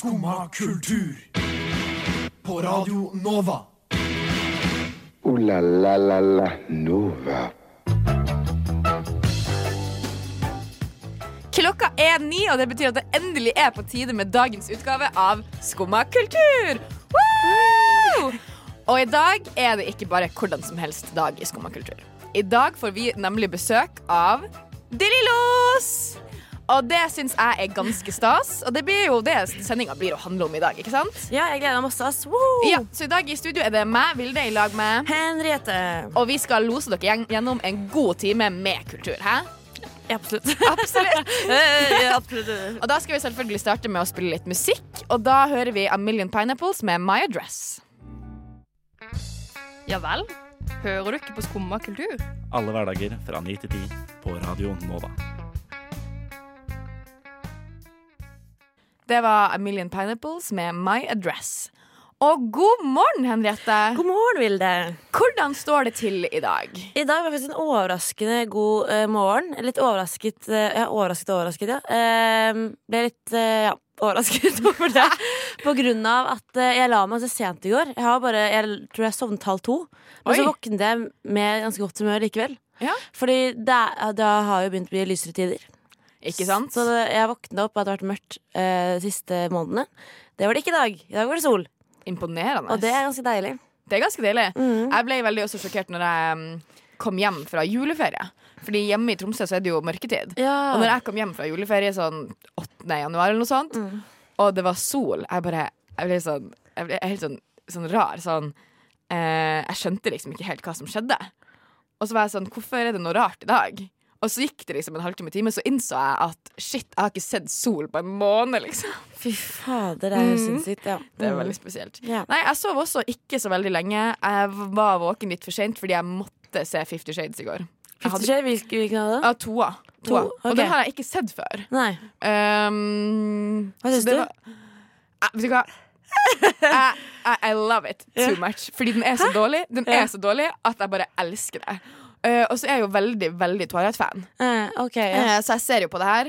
Skumma kultur. På Radio Nova. O-la-la-la-la Nova. Klokka er ni, og det betyr at det endelig er på tide med dagens utgave av Skumma kultur. Woo! Og i dag er det ikke bare hvordan som helst dag i Skumma kultur. I dag får vi nemlig besøk av De Lillos. Og det syns jeg er ganske stas. Og det blir jo det sendinga blir å handle om i dag. ikke sant? Ja, jeg gleder meg masse. Ja, Så i dag i studio er det meg, Vilde, i lag med Henriette. Og vi skal lose dere gjennom en god time med kultur. Hæ? Ja, absolutt. Absolutt. Ja, absolutt. Og da skal vi selvfølgelig starte med å spille litt musikk. Og da hører vi A Million Pineapples med My Address. Ja vel? Hører du ikke på Skumma kultur? Alle hverdager fra 9 til 10 på Radio Nova. Det var A Million Pineapples med My Address. Og god morgen, Henriette. God morgen, Vilde. Hvordan står det til i dag? I dag var faktisk en overraskende god uh, morgen. Litt overrasket uh, Ja, overrasket og overrasket, ja. Uh, ble litt ja, overrasket over det. På grunn av at jeg la meg så sent i går. Jeg, har bare, jeg tror jeg sovnet halv to. Men så våknet jeg med ganske godt humør likevel. Ja. Fordi det, det har jo begynt å bli lysere tider. Ikke sant? Så det, jeg våkna opp og hadde vært mørkt eh, de siste månedene. Det var det ikke i dag. I dag var det sol. Imponerende. Og det er ganske deilig. Det er ganske deilig. Mm. Jeg ble veldig også sjokkert når jeg mm, kom hjem fra juleferie. Fordi hjemme i Tromsø så er det jo mørketid. Ja. Og når jeg kom hjem fra juleferie sånn 8. januar eller noe sånt, Mm. og det var sol, jeg bare Jeg ble sånn Jeg ble helt sånn, sånn rar. Sånn eh, Jeg skjønte liksom ikke helt hva som skjedde. Og så var jeg sånn Hvorfor er det noe rart i dag? Og så gikk det liksom en halvtime time, så innså jeg at shit, jeg har ikke sett sol på en måned, liksom. Fy fader, det er jo mm. sinnssykt. Ja. Det er Mm. veldig spesielt. Ja. Nei, jeg sov også ikke så veldig lenge. Jeg var våken litt for seint fordi jeg måtte se Fifty Shades i går. Fifty Shades, hvilken hvilke av det? Ja, toa. toa. To? Og Ok. den har jeg ikke sett før. Nei. Um, Hva syns du? var- Eh, vet du hva? I, I, love it too much. Fordi den er så dårlig Den Ja. er så dårlig at jeg bare elsker det. Eh, og så er jeg jo veldig, veldig Twilight-fan. Eh, ok, ja. uh, så jeg ser jo på det her,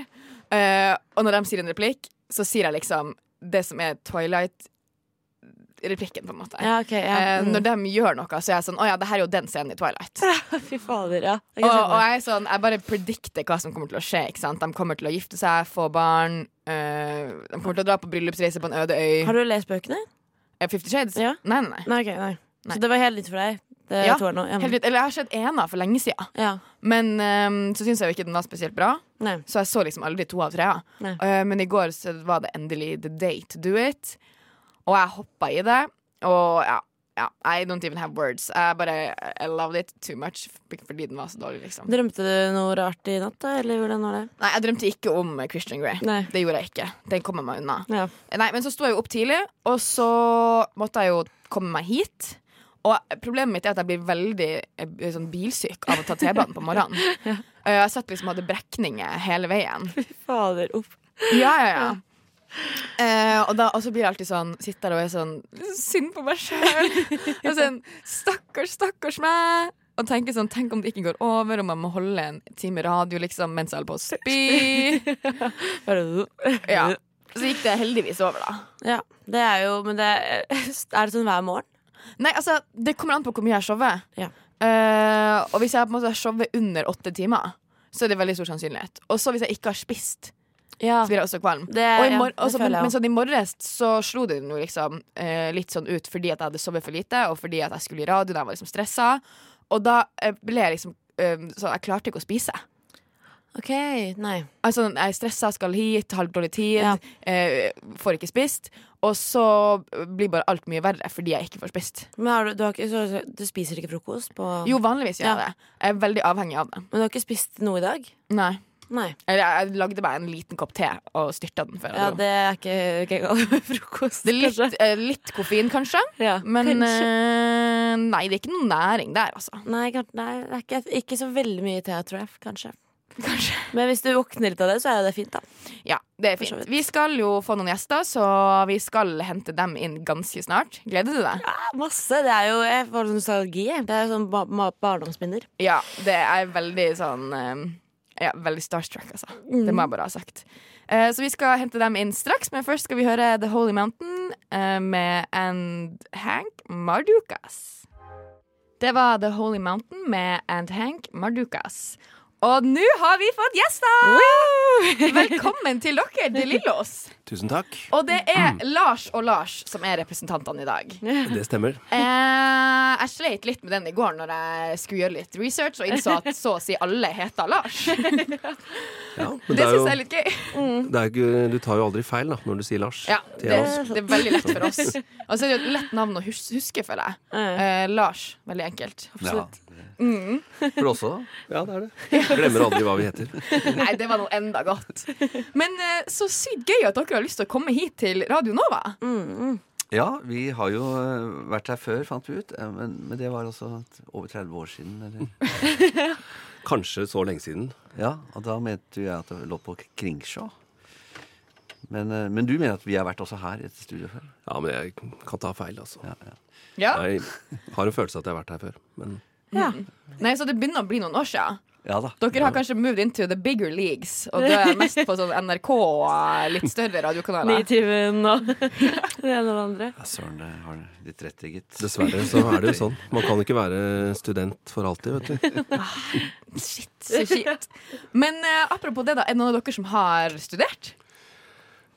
eh, og når de sier en replikk, så sier jeg liksom det som er Twilight-replikken, på en måte. ja, okay, ja. Mm. når de gjør noe, så er jeg sånn Å ja, det her er jo den scenen i Twilight. Fy fader, ja. Jeg Og, og jeg er sånn Jeg bare predikter hva som kommer til å skje. Ikke sant? De kommer til å gifte seg, få barn. de kommer til å dra på bryllupsreise på en øde øy. Har du lest bøkene? Fifty Shades? Ja. Nei, nei, nei. Nei, okay, nei. Nei. Så det var helt nytt for deg? Det Ja, jeg nå? Ja. Helt, eller jeg har sett ena for lenge siden. ja. Men um, så syns jeg jo ikke den var spesielt bra. Nei. Så jeg så liksom aldri to av trea. Nei. Eh, men i går så var det endelig the day to do it. Og jeg hoppa i det. Og ja, ja, I don't even have words. Jeg bare I loved it too much fordi den var så dårlig, liksom. Drømte du noe rart i natt, da? Eller hvordan var det? Nei, jeg drømte ikke om Christian Grey. Nei. Det gjorde jeg ikke. Den kom meg unna. Ja. Nei, Men så sto jeg jo opp tidlig, og så måtte jeg jo komme meg hit. Og problemet mitt er at jeg blir veldig eh, sånn bilsyk av å ta T-banen på morgenen. ja. Jeg satt liksom og hadde brekninger hele veien. Fy fader, opp. Ja, ja, ja. Uh, og, da, og så blir jeg alltid sånn Sitter der og er sånn Synd på meg sjøl. sånn, stakkars, stakkars meg. Og tenker sånn, Tenk om det ikke går over, om jeg må holde en time radio liksom mens jeg holder på å spy. Ja. Så gikk det heldigvis over, da. Ja, det er jo Men det er det sånn hver morgen? Nei, altså, Det kommer an på hvor mye jeg shower. Ja. Eh, og hvis jeg på en måte shower under åtte timer, så er det veldig stor sannsynlighet. Og så hvis jeg ikke har spist, Ja. så blir jeg også kvalm. Det, Og i ja, mor det også, men, føler jeg men også. sånn i morges så slo det noe liksom eh, litt sånn ut fordi at jeg hadde sovet for lite, og fordi at jeg skulle i radio, da jeg var liksom stressa. Og da eh, ble jeg liksom eh, Så jeg klarte ikke å spise. OK, nei. Altså, jeg er stressa, skal hit, har dårlig tid, Ja. eh, får ikke spist. Og så blir bare alt mye verre fordi jeg ikke får spist. Men har du, du, ikke, så, du spiser ikke frokost på Jo, vanligvis gjør jeg Ja. det. Jeg er veldig avhengig av det. Men du har ikke spist noe i dag? Nei. Nei. Jeg, jeg lagde meg en liten kopp te og styrta den før. Ja, det er ikke, okay, frokost. det er litt, eh, litt koffein, kanskje. Ja, Men kanskje. eh, nei, det er ikke noe næring der, altså. Nei, nei, det er ikke, ikke så veldig mye te, tror jeg. Kanskje. Kanskje. Men hvis du våkner litt av det, så er jo det fint, da. Ja, det er fint. Vi skal jo få noen gjester, så vi skal hente dem inn ganske snart. Gleder du deg? Ja, masse. Det er jo Jeg får sånn nostalgi. Det er jo sånn barndomsminner. Ja, det er veldig sånn eh, Ja, veldig starstruck, altså. Det må jeg bare ha sagt. Eh, så vi skal hente dem inn straks, men først skal vi høre The Holy Mountain eh, med and Hank Mardukas. Det var The Holy Mountain med and Hank Mardukas. Og nå har vi fått gjester! Velkommen til dere, De Lillos. Tusen takk. Og det er Lars og Lars som er representantene i dag. Det stemmer. Eh, jeg sleit litt med den i går når jeg skulle gjøre litt research, og innså at så å si alle heter Lars. Ja, men Det det syns jeg er litt gøy. det er ikke, du tar jo aldri feil da, når du sier Lars. Ja, det, det er veldig lett for oss. Og så er det jo et lett navn å huske, føler jeg. Eh, Lars. Veldig enkelt. Ja. Mm. For oss da. Ja, det er det. Glemmer aldri hva vi heter. Nei, det var noe enda godt. Men eh, så sykt gøy at dere har lyst til å komme hit til Radio Nova. Ja, vi har jo eh, vært her før, fant vi ut. Eh, Men, men det var altså over 30 år siden. Eller? Kanskje så lenge siden. Ja, og da mente jeg at det lå på Kringsjå. Men, eh, men du mener at vi har vært også her i et studioet før? Ja, men jeg kan ta feil, altså. Ja, ja. Ja. Jeg har en følelse av at jeg har vært her før. Men Ja. Nei, så det begynner å bli noen år siden. Ja da. Dere har kanskje moved into the bigger leagues, og du er mest på sånn NRK og litt større radiokanaler. Nitimen og det ene og det andre. Ja, Søren, det har litt rett i, gitt. dessverre så er det jo sånn. Man kan ikke være student for alltid, vet du. Shit, så kjipt. Men uh, apropos det, da. Er det noen av dere som har studert?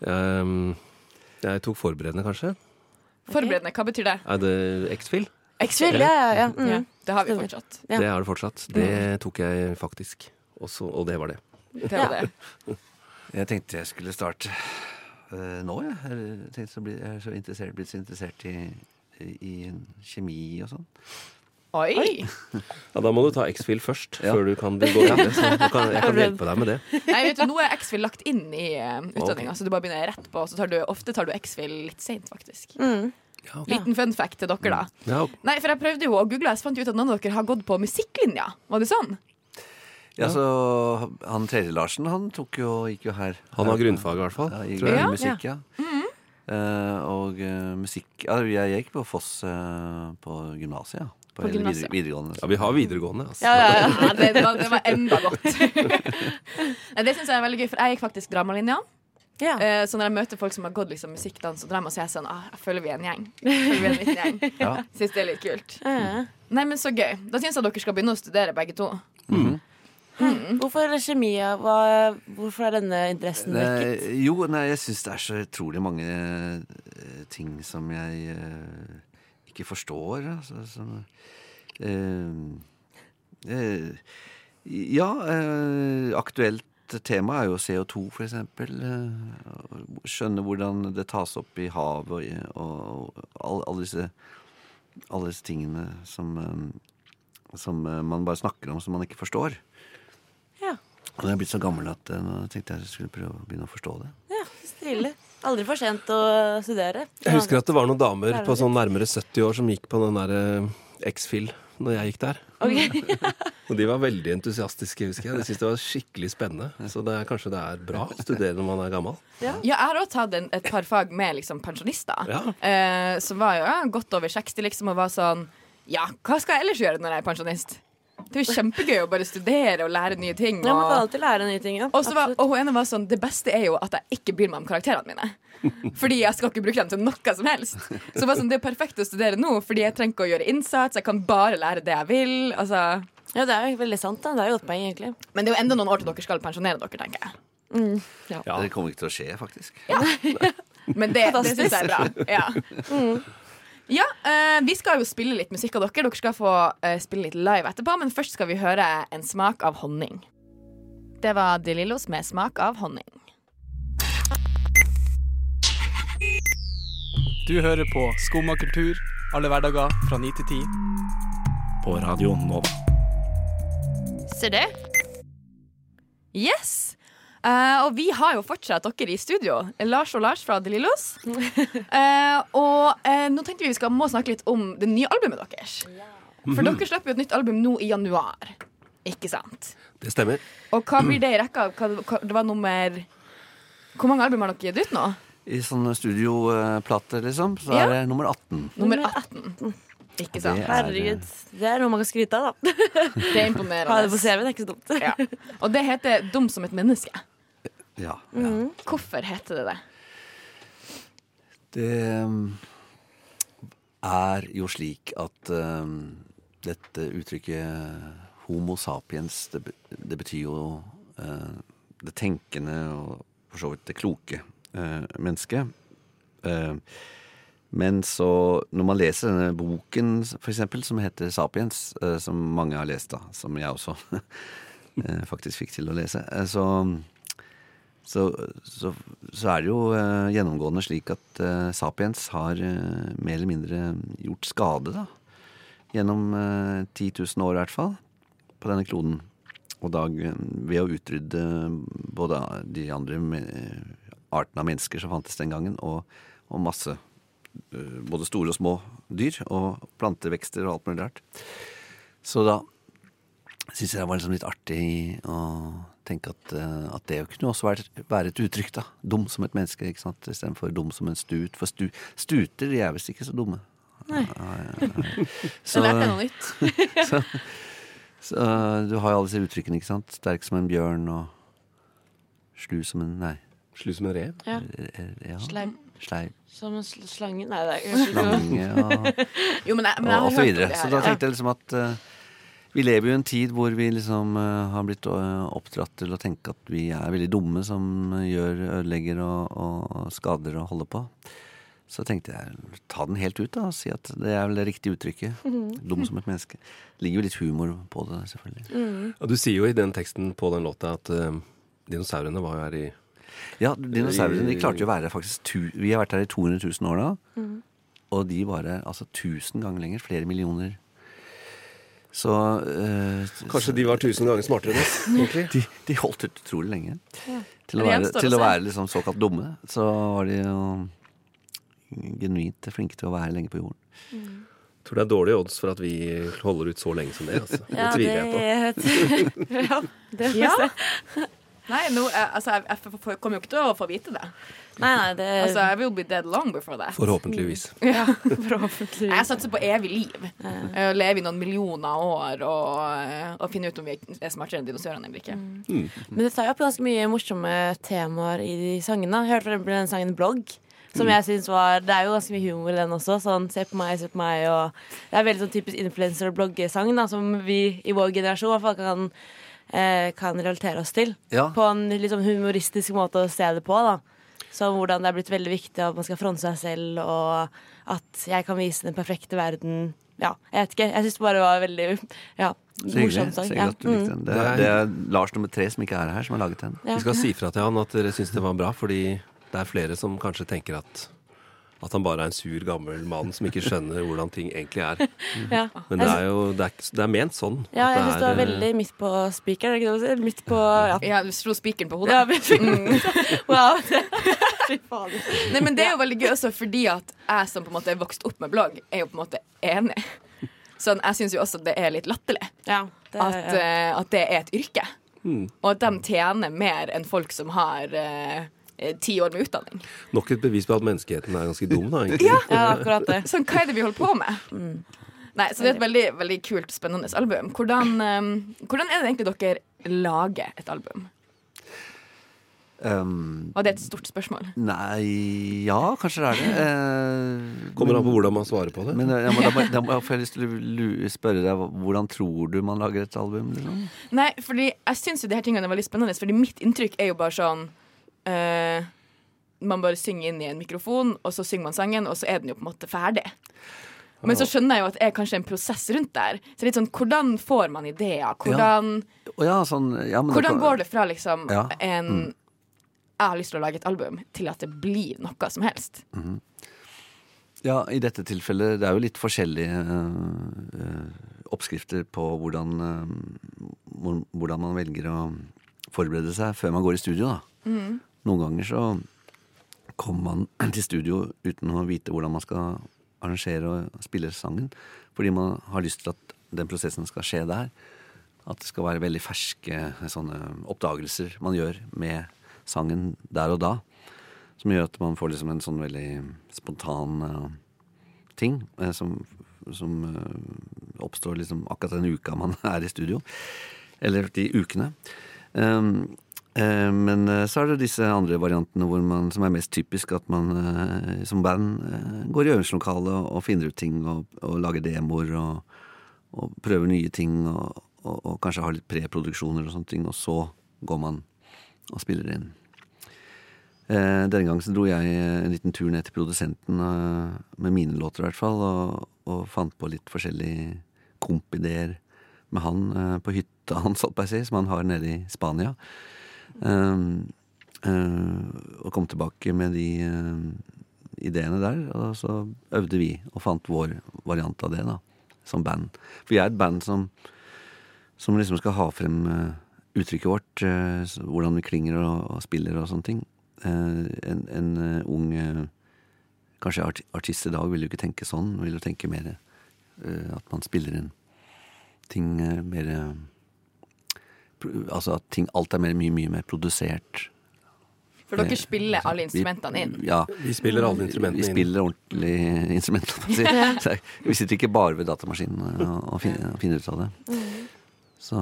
Um, jeg tok forberedende, kanskje. Forberedende, hva betyr det? Er det X-Fill? X-Fill, ja, ja, ja. Ja, Mm. det har vi fortsatt. Ja. Det har du fortsatt. Det tok jeg faktisk. Også, og det var det. Det var det. Jeg tenkte jeg skulle starte uh, nå, jeg. Jeg, tenkte så bli, jeg er så interessert, blitt så interessert i, i, i kjemi og sånn. Oi! Ja, Da må du ta X-Fill først, Ja. før du kan gå videre. Så kan, jeg kan hjelpe deg med det. Nei, vet du, Nå er X-Fill lagt inn i uh, utdanninga, så du bare begynner rett på. Så tar du, ofte tar du X-Fill litt seint, faktisk. Mm. Ja, ok. Liten fun fact til dere, da. Ja, Nei, for jeg prøvde jo å google, og fant ut at noen av dere har gått på musikklinja. Var det sånn? Ja, så Han Terje Larsen han tok jo, gikk jo her. han har grunnfag, i hvert fall. Ja, i tror jeg. Ja. musikk, ja. Eh, og uh, musikk ja, Jeg gikk på Foss uh, på gymnaset, ja. På, På gymnaset. videre, videregående. Ja, vi har videregående. Altså. Ja, ja, ja. Det, var, det var enda godt. Det syns jeg er veldig gøy, for jeg gikk faktisk dramalinja. Ja. Uh, så når jeg møter folk som har gått liksom, musikk, dans og drama, så er jeg sånn ah, Jeg føler vi er en gjeng. Jeg føler vi er en liten gjeng. Ja. Syns det er litt kult. Ja. Nei, men så gøy. Da syns jeg dere skal begynne å studere, begge to. Hvorfor kjemi? ja? Hva, hvorfor er denne interessen vekket? Jo, nei, jeg syns det er så utrolig mange eh, ting som jeg uh, ikke forstår. Altså, som uh, eh, Ja, eh, tema er jo CO2, for eksempel. Eh, skjønne hvordan det tas opp i havet og, og, og alle, all disse, alle disse tingene som, eh, som eh, man bare snakker om, som man ikke forstår. Ja. Og jeg er blitt så gammel at nå tenkte jeg jeg skulle prøve å begynne å forstå det. Ja, Stilig. Aldri for sent å studere. Jeg husker at det var noen damer på sånn nærmere 70 år som gikk på den der eh, X-Fill når jeg gikk der. Og de var veldig entusiastiske, husker jeg. De syntes det var skikkelig spennende. Så det er, kanskje det er bra å studere når man er gammel. Ja, jeg har også tatt en, et par fag med liksom, pensjonister. Ja. Eh, som var jo ja, godt over 60, liksom, og var sånn Ja, hva skal jeg ellers gjøre når jeg er pensjonist? Det er jo kjempegøy å bare studere og lære nye ting. Ja, man kan alltid lære nye ting. Ja. og, så var, og hun ene var sånn Det beste er jo at jeg ikke bryr meg om karakterene mine. Fordi jeg skal ikke bruke dem til noe som helst. Så var sånn, Det er perfekt å studere nå, fordi jeg trenger ikke å gjøre innsats. Jeg kan bare lære det jeg vil. Altså. Ja, det er jo veldig sant. da Det er jo et poeng, egentlig. Men det er jo enda noen år til dere skal pensjonere dere, tenker jeg. Ja. Det kommer ikke til å skje, faktisk. Ja. Men det, det syns jeg er bra. Ja, ja eh, Vi skal jo spille litt musikk av dere. Dere skal få eh, spille litt live etterpå, men først skal vi høre en smak av honning. Det var De Lillos med smak av honning. Du hører på Skumma kultur alle hverdager fra 9 til 10. På Radio Nova. Se det. Yes. Uh, og vi har jo fortsatt dere i studio. Lars og Lars fra De Lillos. Eh, og uh, nå tenkte vi vi skal må snakke litt om det nye albumet deres. For dere slipper jo et nytt album nå i januar. Ikke sant? Det stemmer. Og hva blir det i rekka? Hva, hva, det var nummer Hvor mange album har dere gitt ut nå? I sånne studioplater, liksom, så Ja. er det nummer 18. Nummer 18. Ikke sant? Det er- Herregud. Det er noe man kan skryte av, da. Det er Ha det på. CV-en er ikke så dumt. Ja. Og det heter 'Dum som et menneske'. Ja. ja. Hvorfor heter det det? Det um, er jo slik at um, dette uttrykket homo sapiens, det, det betyr jo uh, det tenkende og for så vidt det kloke uh, mennesket. Uh, men så, når man leser denne boken for eksempel, som heter Sapiens, uh, som mange har lest, da, som jeg også uh, faktisk fikk til å lese, uh, så så, så, så er det jo eh, gjennomgående slik at eh, Sapiens har eh, mer eller mindre gjort skade, da. Gjennom eh, 10 000 år i hvert fall, på denne kloden. Og da eh, ved å utrydde både de andre artene av mennesker som fantes den gangen, og, og masse eh, både store og små dyr, og plantevekster og alt mulig rart. Så da syns jeg det var liksom litt artig å tenke at, eh, at det kunne også være, være et uttrykk, da. Dum som et menneske, ikke sant, istedenfor dum som en stut. For stu, stuter de er visst ikke så dumme. Nei. Ja, ja, ja. Så lærte jeg noe nytt. så, så eh, du har jo alle disse uttrykkene, ikke sant. Sterk som en bjørn og slu som en Nei. Slu som en rev. Ja. eh, ja. Sleiv. Sleiv. Som en sl slange Nei, det er kanskje ikke Lange og Jo, men jeg, men jeg og, og så videre. Så da tenkte jeg liksom at uh, vi lever jo i en tid hvor vi liksom uh, har blitt uh, oppdratt til å tenke at vi er veldig dumme som gjør, ødelegger og, og skader og holder på. Så tenkte jeg ta den helt ut da og si at det er vel det riktige uttrykket. Dum som et menneske. Det ligger jo litt humor på det, selvfølgelig. Og du sier jo i den teksten på den låta at dinosaurene var jo her i Ja, dinosaurene de klarte jo å være faktisk tu, Vi har vært her i 200 000 år da. Og de bare altså 1000 ganger lenger. Flere millioner. Så øh, Kanskje de var tusen ganger smartere enn oss, egentlig. de, de holdt ut utrolig lenge. Til å være, til å være liksom såkalt dumme, så var de jo genuint flinke til å være lenge på jorden. Jeg tror det er dårlige odds for at vi holder ut så lenge som det. Altså. Det Ja, tviler jeg på. det Ja, det får vi se. Nei, nå, eh, altså, jeg, jeg kommer jo ikke til å få vite det. Nei, nei, det Altså, I will be dead long before that. Forhåpentligvis. Ja. Forhåpentligvis. Jeg satser på evig liv. Ja. Leve i noen millioner år og, eh, og finne ut om vi er smartere enn dinosaurene eller ikke. Men det tar jo opp ganske mye morsomme temaer i de sangene. Jeg hørte for eksempel den sangen 'Blogg'. Som jeg synes var, Det er jo ganske mye humor i den også. Sånn 'se på meg, se på meg' og Det er veldig sånn typisk influencer- og bloggesang da, som vi i vår generasjon i hvert fall kan, eh, kan relatere oss til. Ja. På en litt sånn humoristisk måte å se det på. da Som hvordan det er blitt veldig viktig at man skal fronte seg selv, og at jeg kan vise den perfekte verden. Ja, jeg vet ikke. Jeg syns det bare var veldig ja, morsom sang. Ja. at du likte Mm. den. Det, er- det er Lars nummer tre som ikke er her, som har laget den. Ja. Vi skal si fra til han at dere syns det var bra, fordi det er flere som kanskje tenker at at han bare er en sur, gammel mann som ikke skjønner hvordan ting egentlig er. Ja. Men det er jo det er, det er ment sånn. Ja, jeg syns du er, veldig midt på spikeren. er ikke det? Midt på ja. Ja, du slo spikeren på hodet. Ja, men- wow. Fy fader. Nei, men det er jo veldig gøy også fordi at jeg som på en måte er vokst opp med blogg, er jo på en måte enig. Sånn, jeg syns jo også det er litt latterlig Ja, det, at, ja. eh, at det er et yrke. Mm. Og at de tjener mer enn folk som har eh, eh, ti år med utdanning. Nok et bevis på at menneskeheten er ganske dum, da, egentlig. ja, akkurat det. Sånn, hva er det vi holder på med? Nei, så det er et veldig, veldig kult, spennende album. Hvordan, um, hvordan er det egentlig dere lager et album? Um, Var det et stort spørsmål. nei Ja, kanskje det er det. Eh, Kommer men- an på hvordan man svarer på det. Men jeg, ja, men da, må- da må- får jeg lyst til å spørre deg hvordan tror du man lager et album? Liksom? Nei, fordi jeg syns jo de her tingene er veldig spennende, fordi mitt inntrykk er jo bare sånn eh, Man bare synger inn i en mikrofon, og så synger man sangen, og så er den jo på en måte ferdig. Men så skjønner jeg jo at det er kanskje en prosess rundt der. Så litt sånn, Hvordan får man ideer? Hvordan, ja, sånn ja, men hvordan kan- går det fra liksom Ja. en Jeg har lyst til å lage et album, til at det blir noe som helst? Ja, i dette tilfellet Det er jo litt forskjellige eh, oppskrifter på hvordan, øh, hvordan man velger å forberede seg før man går i studio. Da. Noen ganger så kommer man til studio uten å vite hvordan man skal arrangere og spille sangen. Fordi man har lyst til at den prosessen skal skje der. At det skal være veldig ferske sånne oppdagelser man gjør med sangen der og da. Som gjør at man får liksom en sånn veldig spontan uh, ting uh, som, som uh, oppstår liksom akkurat den uka man er i studio. Eller de ukene. Um, Men eh, så er det disse andre variantene hvor man, som er mest typisk, at man eh, som band eh, går i øvingslokalet og, finner ut ting og, og lager demoer og, og prøver nye ting og, og, kanskje har litt preproduksjoner og sånne ting, og så går man og spiller inn. Eh, denne gangen så dro jeg en liten tur ned til produsenten eh, med mine låter i hvert fall, og, og fant på litt forskjellige kompideer med han eh, på hytta hans, som han har nede i Spania. Um, eh, og kom tilbake med de eh, ideene der, og så øvde vi og fant vår variant av det, da, som band. For vi er et band som, som liksom skal ha frem eh, uttrykket vårt, hvordan vi klinger og, og spiller og sånne ting. En en ung Kanskje art artist i dag vil jo ikke tenke sånn, vil jo tenke mer at man spiller inn ting mer Altså at ting, alt er mer, mye, mye mer produsert. For dere spiller alle instrumentene inn. Ja, Vi spiller alle instrumentene inn. vi spiller ordentlig si. Så Vi sitter ikke bare ved datamaskinen og, finner, og finner ut av det. Så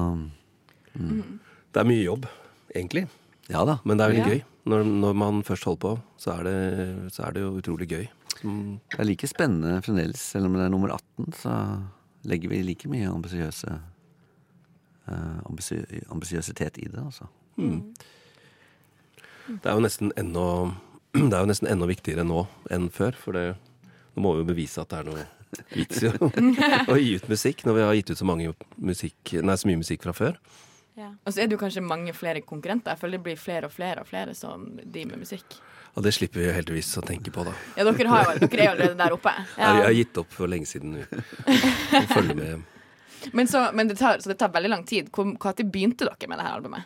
Det er mye jobb, egentlig. ja da. Men det er veldig Ja. gøy. Når, når man først holder på, så er det, så er det jo utrolig gøy. Som, Det er like spennende fremdeles, selv om det er nummer 18, så legger vi like mye ambisiøse ambisi- ambisiøsitet i det, altså. det er jo nesten ennå Det er jo nesten enda viktigere nå enn før, for det, nå må vi jo bevise at det er noe vits i å, gi ut musikk, når vi har gitt ut så, mange musikk, nei, så mye musikk fra før. Og så er det jo kanskje mange flere konkurrenter. Jeg føler det blir flere og flere og flere som driver med musikk. Og det slipper vi jo heldigvis å tenke på, da. Ja, dere, har jo, dere er jo allerede der oppe. Jeg, jeg har gitt opp for lenge siden Vi Å følge med. Men, så, men det, tar, så det tar veldig lang tid. Hvor- Når begynte dere med det her albumet?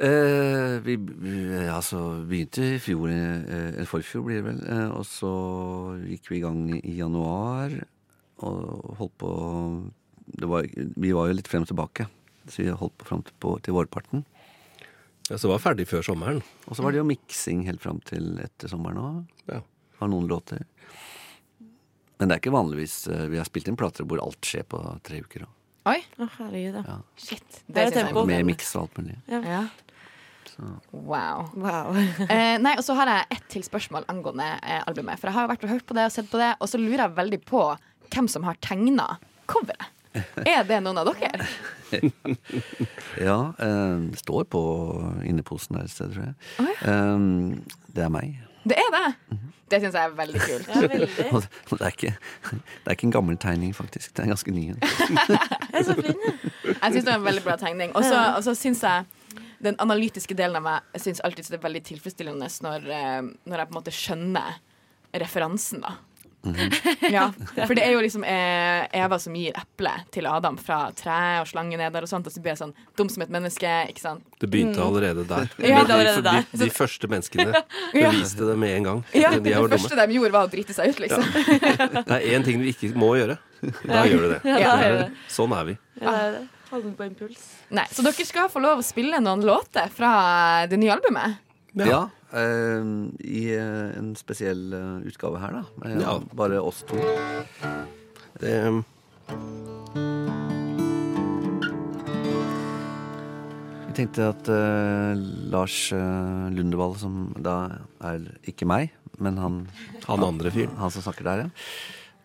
Eh, vi vi altså, begynte i fjor, eh, eller forfjor blir det vel, eh, og så gikk vi i gang i januar og holdt på det var, Vi var jo litt frem og tilbake, så vi holdt på fram til, på, til vårparten. Ja, så var det ferdig før sommeren. Og så var det jo miksing helt fram til etter sommeren òg, Ja. Har noen låter. Men det er ikke vanligvis eh, Vi har spilt inn plater hvor alt skjer på tre uker. Og, Oi, Oh, herregud, ja. shit. Det er tempo. med miks og alt mulig. Ja. Wow. Wow. Eh, nei, og så har jeg ett til spørsmål angående eh, albumet. For jeg har vært og hørt på det og sett på det, og så lurer jeg veldig på hvem som har tegna coveret. Er det noen av dere? Ja, eh, står på inneposen der et sted, tror jeg. Eh, det er meg. Det er det! Det syns jeg er veldig kult. Ja, veldig. Det, er ikke, det er ikke en gammel tegning, faktisk. Det er ganske ny en. Jeg er syns det er en veldig bra tegning. Og så syns jeg den analytiske delen av meg syns synes alltid det er veldig tilfredsstillende når, eh, når jeg på en måte skjønner referansen, da. Ja, for det er jo liksom eh, Eva som gir eple til Adam fra tre og slangeneder og sånt, og så blir jeg sånn dum som et menneske, ikke sant. Det begynte allerede der. Ja, de, allerede der. De, de første menneskene beviste det med en gang. Ja, De det første de gjorde, var å drite seg ut, liksom. Det er én ting du ikke må gjøre. Da gjør du det. Ja, det. Sånn er vi. Ja, det er det. Holden på impuls. Nei, så dere skal få lov å spille noen låter fra det nye albumet. Ja, eh, i eh, en spesiell eh, utgave her, da. Ja. Bare oss to. Det, Vi tenkte at eh, Lars eh, Lundevall, som da er ikke meg, men han, han andre fyren. han som snakker der, ja.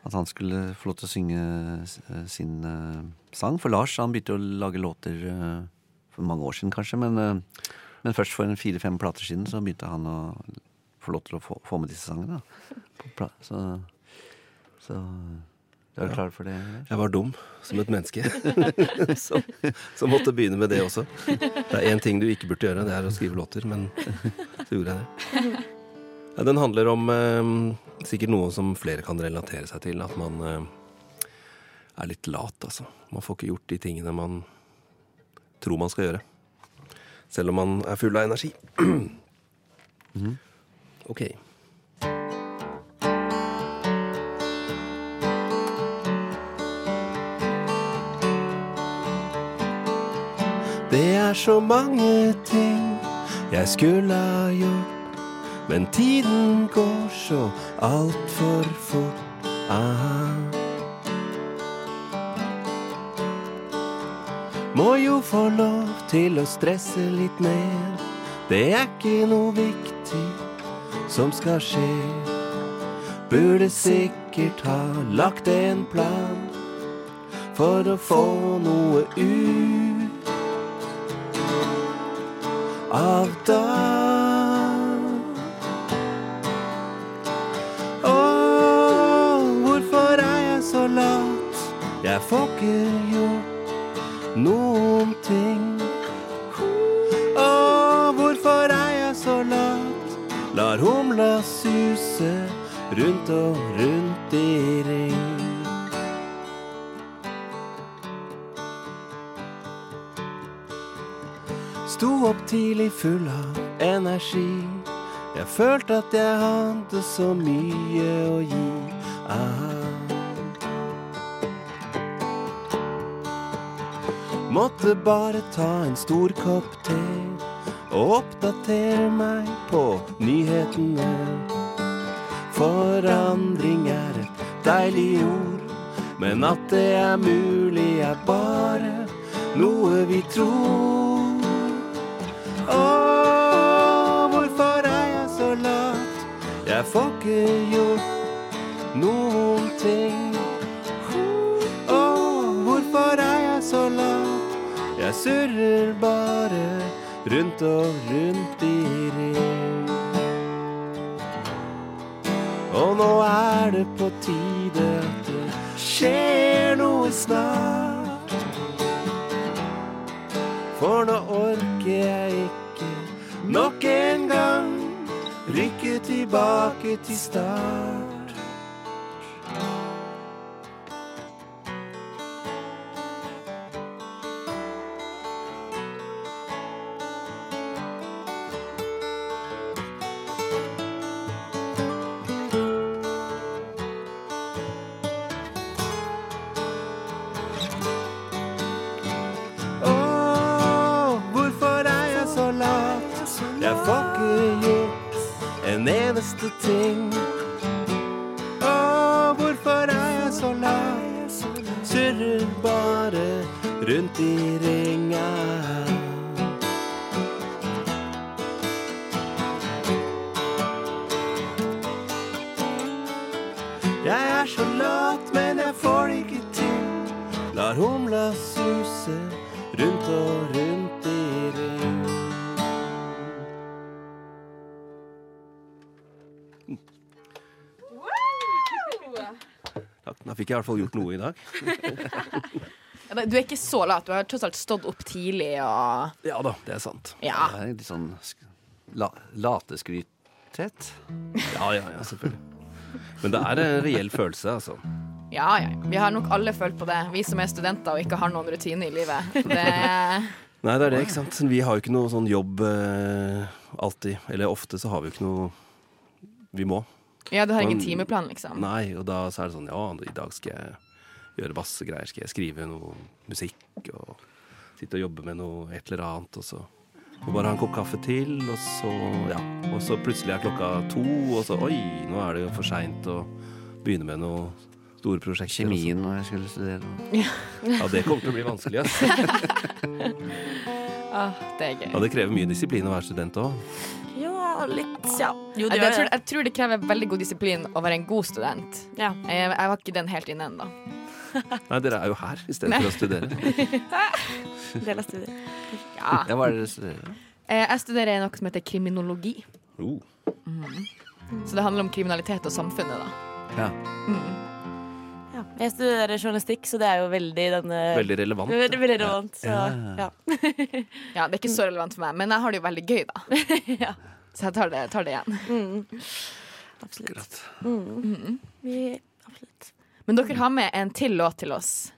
At han skulle få lov til å synge eh, sin eh, sang. For Lars han begynte å lage låter eh, for mange år siden, kanskje. Men, eh, men først for en fire-fem plater siden så begynte han å få lov til å få, få med disse sangene. Så, så du er ja. klar for det? eller? Jeg var dum som et menneske. så, så måtte begynne med det også. Det er én ting du ikke burde gjøre, det er å skrive låter, men så gjorde jeg det. Ja, den handler om eh, sikkert noe som flere kan relatere seg til. At man eh, er litt lat, altså. Man får ikke gjort de tingene man tror man skal gjøre. Selv om man er full av energi. Ok. Det er så mange ting jeg skulle ha gjort, men tiden går så altfor fort. Aha. Må jo få lov til å stresse litt mer. Det er ikke noe viktig som skal skje. Burde sikkert ha lagt en plan for å få noe ut av da Å, hvorfor er jeg så lat? Jeg får ikke gjort noen ting. Å, hvorfor er jeg så lat? Lar humla suse rundt og rundt i ring. Sto opp tidlig full av energi. Jeg følte at jeg hadde så mye å gi. Aha. Måtte bare ta en stor kopp te og oppdatere meg på nyhetene. Forandring er et deilig ord, men at det er mulig er bare noe vi tror. Å, hvorfor er jeg så lat? Jeg får ikke gjort noen ting. Surrer bare rundt og rundt i ring. Og nå er det på tide at det skjer noe snart. For nå orker jeg ikke nok en gang rykke tilbake til start. Da fikk jeg i hvert fall gjort noe i dag. Du er ikke så lat. Du har tross alt stått opp tidlig og Ja da, det er sant. Ja. Det er litt sånn sk- la, lateskrythet. Ja, ja, ja, selvfølgelig. Men det er en reell følelse, altså. Ja, ja. Vi har nok alle følt på det, vi som er studenter og ikke har noen rutine i livet. Det, Nei, det er det, ikke sant. Vi har jo ikke noe sånn jobb eh, alltid. Eller ofte så har vi jo ikke noe vi må. Ja, du har ingen timeplan, liksom. Nei, og da så er det sånn Ja, i dag skal jeg gjøre masse greier. Skal jeg skrive noe musikk og sitte og jobbe med noe et eller annet, og så må bare ha en kopp kaffe til, og så Ja. Og så plutselig er klokka to, og så Oi, nå er det jo for seint å begynne med noe store prosjekter. Kjemien når jeg skulle studere. Ja, det kommer til å bli vanskelig, ass. Ah, det er gøy. Ja, det krever mye disiplin å være student òg. Ja, litt Ja. Jo, Jeg, jeg, tror, det. jeg tror det krever veldig god disiplin å være en god student. Ja. Jeg, jeg var ikke den helt inne ennå. Nei, dere er jo her i stedet for å studere. Del av studiet. Ja. Ja, hva er det dere studerer? Eh, Jeg studerer noe som heter kriminologi. Oh. Så det handler om kriminalitet og samfunnet, da. Ja. Ja. Jeg studerer journalistikk, så det er jo veldig denne Veldig relevant. Veldig, veldig relevant. Så, Ja, ja. Ja, Det er ikke så relevant for meg, men jeg har det jo veldig gøy, da. Så jeg tar det, tar det igjen. Mm. Absolutt. Mm. Vi, absolutt. Men dere har med en til låt til oss.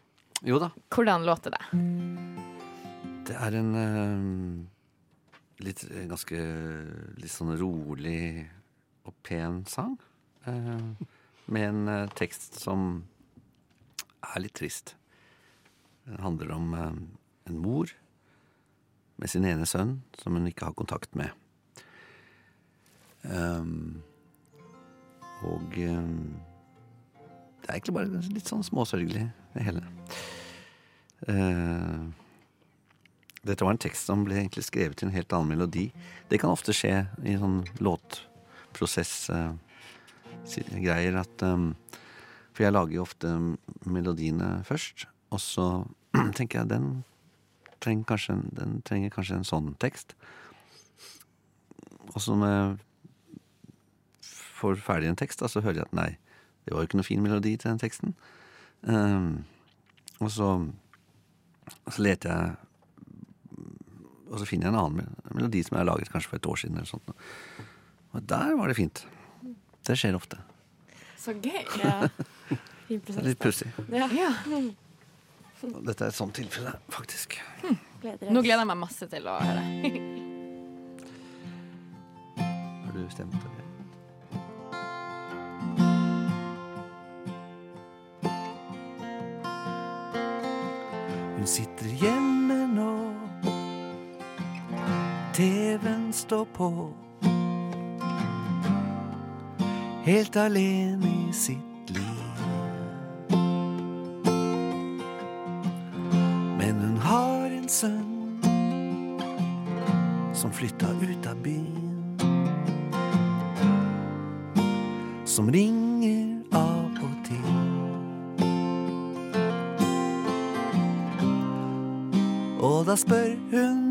Jo da. Hvordan låter det? Det er en uh, litt eh, ganske litt sånn rolig og pen sang. Uh, med en uh, tekst som er litt trist. Den handler om en mor med sin ene sønn som hun ikke har kontakt med. Um, og um, det er egentlig bare litt sånn småsørgelig, det hele. Uh, Dette var en tekst som ble egentlig skrevet til en helt annen melodi. Det kan ofte skje i sånn låtprosess-greier at um, For jeg lager jo ofte melodiene først, og så tenker jeg den trenger kanskje, en- den trenger kanskje en sånn tekst. Og så når jeg får ferdig en tekst, da, så hører jeg at nei, det var jo ikke noe fin melodi til den teksten. Um, og så, så leter jeg Og så finner jeg en annen melodi som jeg har laget kanskje for et år siden. eller sånt. Og der var det fint. Det skjer ofte. Så gøy. Ja. Fin Det prosess. litt pussig. Ja. Ja. Dette er et sånt tilfelle, faktisk. Gleder Nå gleder jeg meg masse til å høre. Har du stemt på Hun sitter hjemme nå. TV-en står på. Helt alene i sitt liv. Men hun har en sønn som flytta ut av byen. som ringer spør hun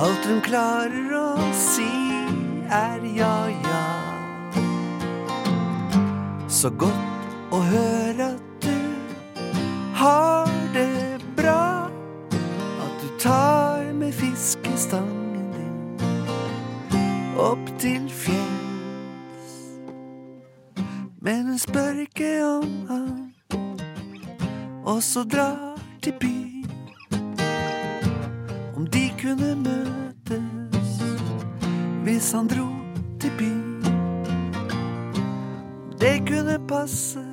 Alt hun klarer å si er ja, ja. Så godt å høre at du har det bra. At du tar med fiskestangen din opp til fjells. Men hun spør ikke om han også drar hvis han dro til byen. Det kunne passe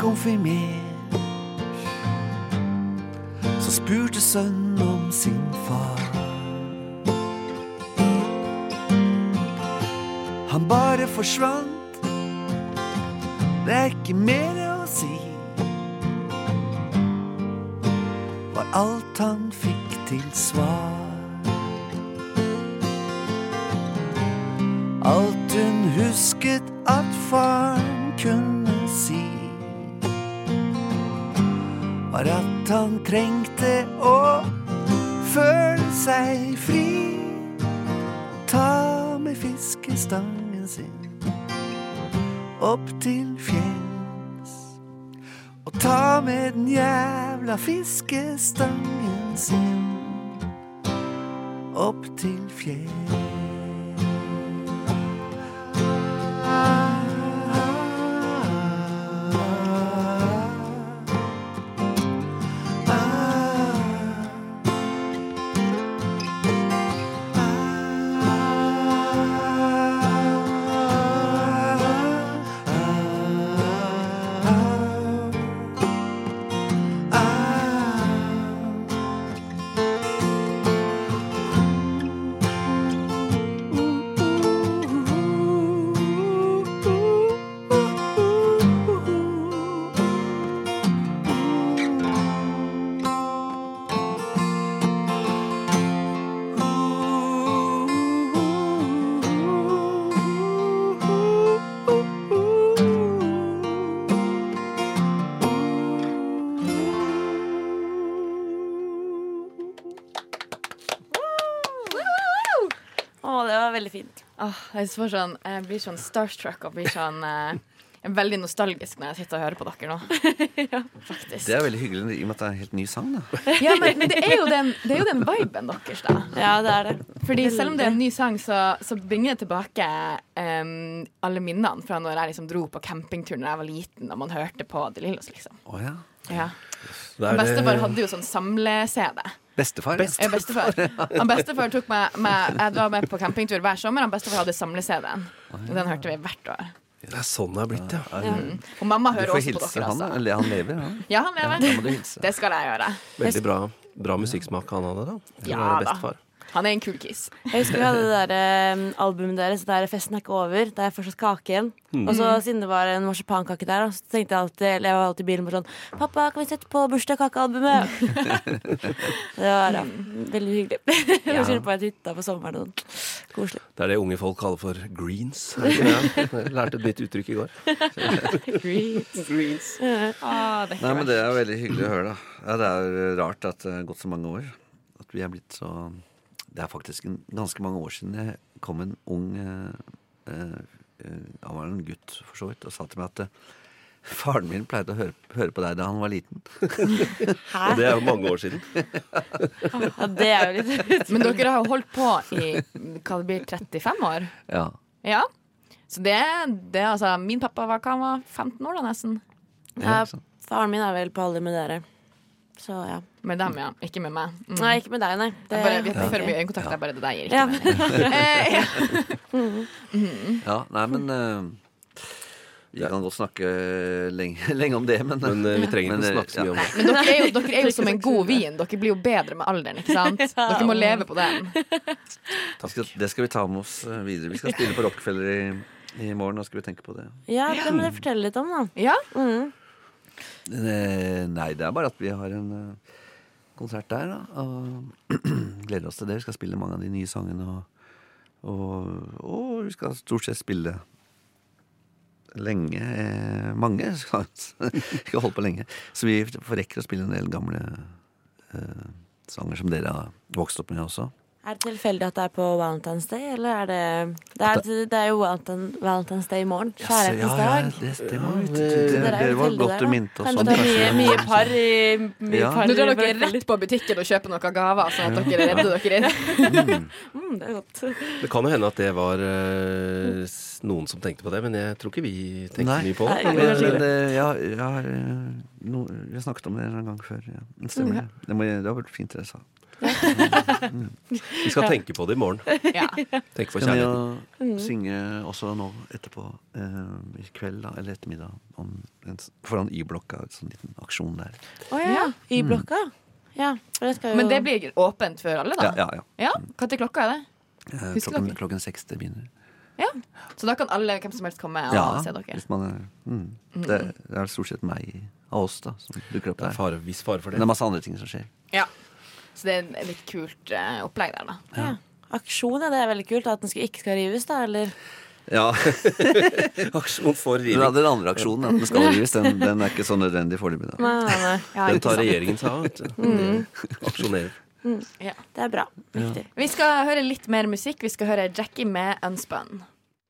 konfirmert, så spurte sønnen om sin far. Han bare forsvant, det er ikke mer å si. Var alt han fikk til svar. Han trengte å føle seg fri. Ta med fiskestangen sin opp til fjells. Og ta med den jævla fiskestangen sin Åh, jeg, sånn, jeg blir sånn starstruck og blir sånn eh, jeg er veldig nostalgisk når jeg sitter og hører på dere nå. ja. Faktisk. Det er veldig hyggelig i og med at det er en helt ny sang. da Ja, men, men det, er jo den, det er jo den viben deres, da. Ja, det er det. Fordi selv om det er en ny sang, så, så bringer det tilbake um, alle minnene fra når jeg liksom dro på campingtur da jeg var liten og man hørte på De Lillos, liksom. Oh, ja. Ja. Det Bestefar hadde jo sånn samle-CD. Bestefar. ja. Eh, Bestefar. Han bestefar tok meg med, Jeg var med på campingtur hver sommer. Han bestefar hadde samle-CD-en. Den hørte vi hvert år. Det er sånn det er blitt, ja. Ja, Og mamma hører også på hilse dere. han. Altså. Han lever, han. Ja, han lever. Ja. Det skal jeg gjøre. Veldig bra, bra musikksmak han hadde, da. Ja da. Han er en kul kis. Jeg husker vi hadde det der um, albumet deres, der 'Festen er ikke over'. Der er fortsatt kake igjen. Og så siden det var en marsipankake der, så tenkte jeg alltid eller jeg var alltid i bilen på sånn 'Pappa, kan vi sette på bursdagskakealbumet?' det var ja, veldig hyggelig. Vi Ja. kjørte på et hytta på sommeren sånn. Koselig. Det er det unge folk kaller for greens. det det? Jeg lærte et nytt uttrykk i går. Greens. Ah, det er Nei, men Det er veldig hyggelig å høre, da. Ja, Det er rart at det har gått så mange år. At vi er blitt så Det er faktisk en, ganske mange år siden jeg kom en ung eh, eh, Han var en gutt, for så vidt, og sa til meg at eh, faren min pleide å høre, høre på deg da han var liten. Og det er jo mange år siden. Ja, det er jo litt Men dere har jo holdt på i hva det blir 35 år. Ja. Ja. Så det, det er altså Min pappa var, han var 15 år da, nesten. ja. Faren min er vel på alder med dere. Så ja. Med dem, ja. Ikke med meg. Mm. Nei, ikke med deg, nei. Det er bare, vi har for mye øyekontakt. Det er bare det der gir ikke Ja. meg. Eh, ja. ja. Nei, men uh, Vi kan godt snakke lenge, lenge om det, men, Men uh, vi trenger Men, ikke eh, snakke så mye om det. Men dere er, jo, dere er jo som en god vin. Dere blir jo bedre med alderen, ikke sant? Dere må leve på den. Det det skal vi ta med oss eh, videre. Vi skal spille på Rockefeller i, i morgen. da skal vi tenke på det. Ja, det må dere fortelle litt om, da. Ja? Mm. Eh, nei, det er bare at vi har en eh, konsert der, da. Og gleder oss til det. Vi skal spille mange av de nye sangene. Og, og, og vi skal stort sett spille lenge. Eh, mange skal skal på lenge. Så vi får rekker å spille en del gamle eh, sanger som dere har vokst opp med også. Er det tilfeldig at det er på Valentine's Day, eller er det Det er, det er jo Valentine, Valentine's Day i morgen. Kjærlighetens dag. Ja. Ja, det- Det, Dere er det jo var godt du minte oss om. det er mye, mye par i mye Ja. par Nå drar dere rett på butikken og kjøper noen gaver, sånn at dere redder dere inn. Mm, det er godt. Det kan jo hende at det var uh, noen som tenkte på det, men jeg tror ikke vi tenkte Nei. mye på det. Nei, Men, Men, uh, ja, ja, har eh, no, Vi har snakket om det en gang før. Ja. Det stemmer. det. Det, må, det har vært fint det jeg sa. Vi skal tenke på det i morgen. Ja. Tenke på Kan vi kjærligheten. jo synge også nå etterpå, eh, i kveld da, eller ettermiddag, om en, foran Y-blokka. En sånn liten aksjon der. Å ja. Y-blokka. Ja, for det skal jo Men det blir åpent for alle, Ja, da? ja, ja. Ja? Når klokka er det? Eh, klokken, dere? klokken seks det begynner. Ja. Så da kan alle, hvem som helst, komme og Ja, se dere? hvis man er, mm, det, det er stort sett meg av oss da som dukker opp Det er fare, viss fare for Men det. det er masse andre ting som skjer. Ja. Så det er et litt kult uh, opplegg der, da. ja. Aksjon, ja. Det er veldig kult. At den skal, ikke skal rives, da, eller? Ja, Aksjon for riving. den andre aksjonen, at den skal rives, den, den er ikke så nødvendig foreløpig. Ja, Den tar regjeringen seg av. vet du. Mm. Aksjonerer. Det er bra. Riktig. Vi skal høre litt mer musikk. Vi skal høre Jackie med Unspun.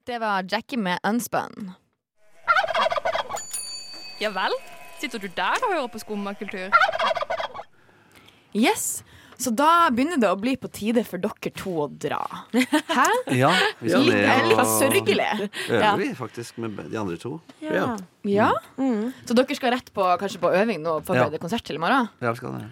Det var Jackie med Unspun. Ja vel? Sitter du der og hører på skummakultur? Yes. Så da begynner det å bli på tide for dere to å dra. Hæ? Ja, vi skal Litt, ned litt og sørgelig. øver Ja. vi faktisk med de andre to. Ja. Ja. Mm. Så dere skal rett på, kanskje på øving nå og forberede konsert til i morgen? Ja, vi skal det.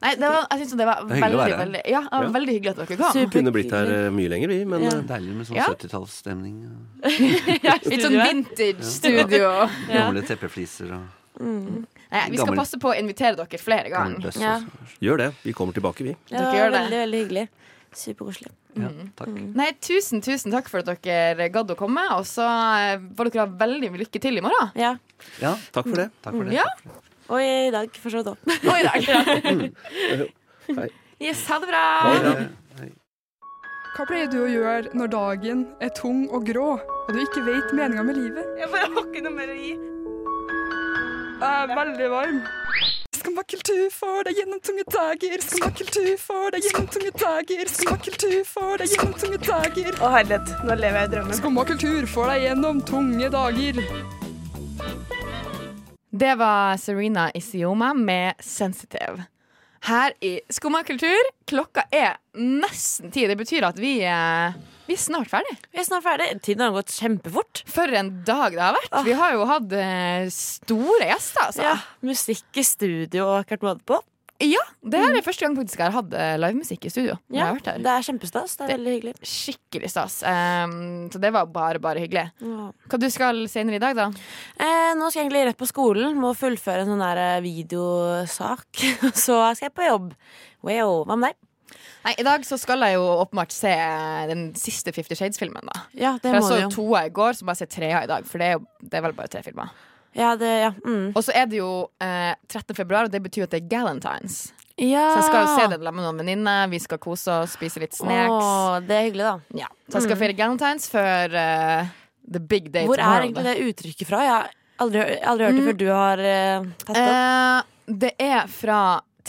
Nei, det var, jeg synes det var Det er hyggelig å veldig, være her. veldig, ja, det var Ja. veldig hyggelig at dere kom. Vi Kunne blitt her eh, mye lenger, vi, men Ja. eh, Deilig med sånn Ja. 70-tallsstemning. og Litt sånn vintage studio. Gamle teppefliser og Nei, vi skal Gammel- passe på å invitere dere flere ganger. Ja. gjør det. Vi kommer tilbake, vi. Ja, Dere gjør det. Veldig, veldig hyggelig. Superkoselig. Ja, takk. Nei, tusen, tusen takk for at dere gadd å komme. Og så eh, får dere ha veldig mye lykke til i morgen. Ja. Ja, Takk for det. takk for det. Ja. Og i dag, for så vidt òg. Og i dag. Ja. Yes, ha det bra. Hva pleier du å gjøre når dagen er tung og grå, og du ikke vet meninga med livet? Jeg bare har ikke noe mer å gi. Jeg er veldig varm. Skumma kultur får deg gjennom tunge dager. Skumma kultur får deg gjennom tunge dager. Skumma kultur får deg gjennom tunge dager. Å herlighet, nå lever jeg i drømmen. Skumma kultur får deg gjennom tunge dager. Det var Serena Isioma med 'Sensitive'. Her i Skummakultur, klokka er nesten ti. Det betyr at vi, eh, vi er snart ferdig. Vi er snart ferdig. Tiden har gått kjempefort. For en dag det har vært. Vi har jo hatt eh, store gjester, altså. Ja, Musikk i studio og akkurat måte på. Ja, det her er første gang faktisk jeg har hatt eh, livemusikk i studio. Ja, det er kjempestas. Det er veldig hyggelig. Skikkelig stas. Um, så det var bare, bare hyggelig. Ja. Hva du skal senere i dag, da? Eh, nå skal jeg egentlig rett på skolen. Må fullføre en sånn der eh, videosak. Så skal jeg på jobb. Wow, Hva med deg? Nei, I dag så skal jeg jo åpenbart se den siste Fifty Shades-filmen. da Ja, det For jeg må så jo jo. toa i går, så må bare se trea i dag. For det er jo det er vel bare tre filmer. Ja, det, ja. Mm. Og så er det jo eh, 13. februar, og det betyr at det er Galentines. ja. Så jeg skal jo se det sammen med noen venninner. Vi skal kose oss, spise litt snacks. Åh, det er hyggelig, da. Ja. Så jeg skal feire Galentines før eh, the big day Hvor er tomorrow. egentlig da. det uttrykket fra? Jeg har aldri, aldri hørt det før du har eh, tatt det opp. Eh, det er fra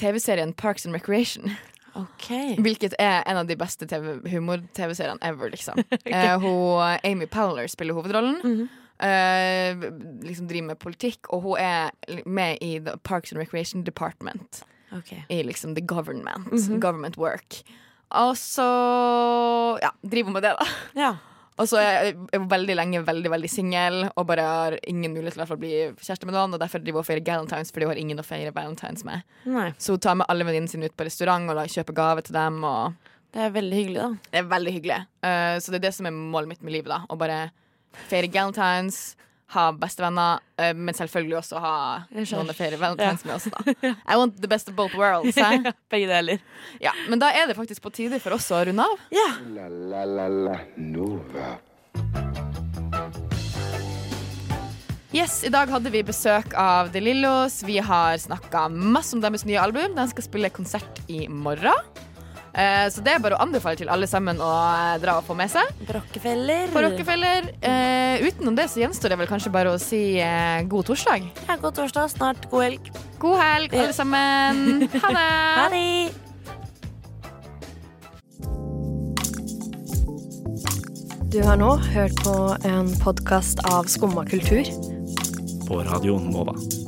TV-serien Parks and Recreation. Ok. Hvilket er en av de beste TV humor-TV-seriene ever, liksom. Eh, hun, Amy Powler spiller hovedrollen. Mm -hmm. uh, liksom driver med politikk, og hun er med i The Parks and Recreation Department. Okay. I liksom the government. Mhm. Government work. Og så ja, driver hun med det, da. Ja. Og så er jeg veldig lenge veldig veldig singel og bare har ingen mulighet til å bli kjæreste med noen. Og derfor driver hun og feirer Galentines, fordi hun har ingen å feire Valentines med. Nei. Så hun tar med alle venninnene sine ut på restaurant og kjøper gave til dem. Det er veldig hyggelig, da. det er veldig hyggelig. Uh, så det er det som er målet mitt med livet. da Å bare feire Galentines, ha bestevenner, eh, men selvfølgelig også ha noen å feire Valentines med oss, da I want the best of both worlds. Eh? Begge deler. Ja, men da er det faktisk på tide for oss å runde av. Ja. La la la la Nova. Yes, I dag hadde vi besøk av De Lillos. Vi har snakka masse om deres nye album. De skal spille konsert i morgen. Eh, så det er bare å anbefale til alle sammen å eh, dra og få med seg. På Rockefeller. På Rockefeller. Eh, utenom det så gjenstår det vel kanskje bare å si god torsdag. Ja, god torsdag. Snart god helg. God helg, alle sammen. Ha det. Ha det. Du har nå hørt på en podkast av Skumma kultur. På Radio Nova.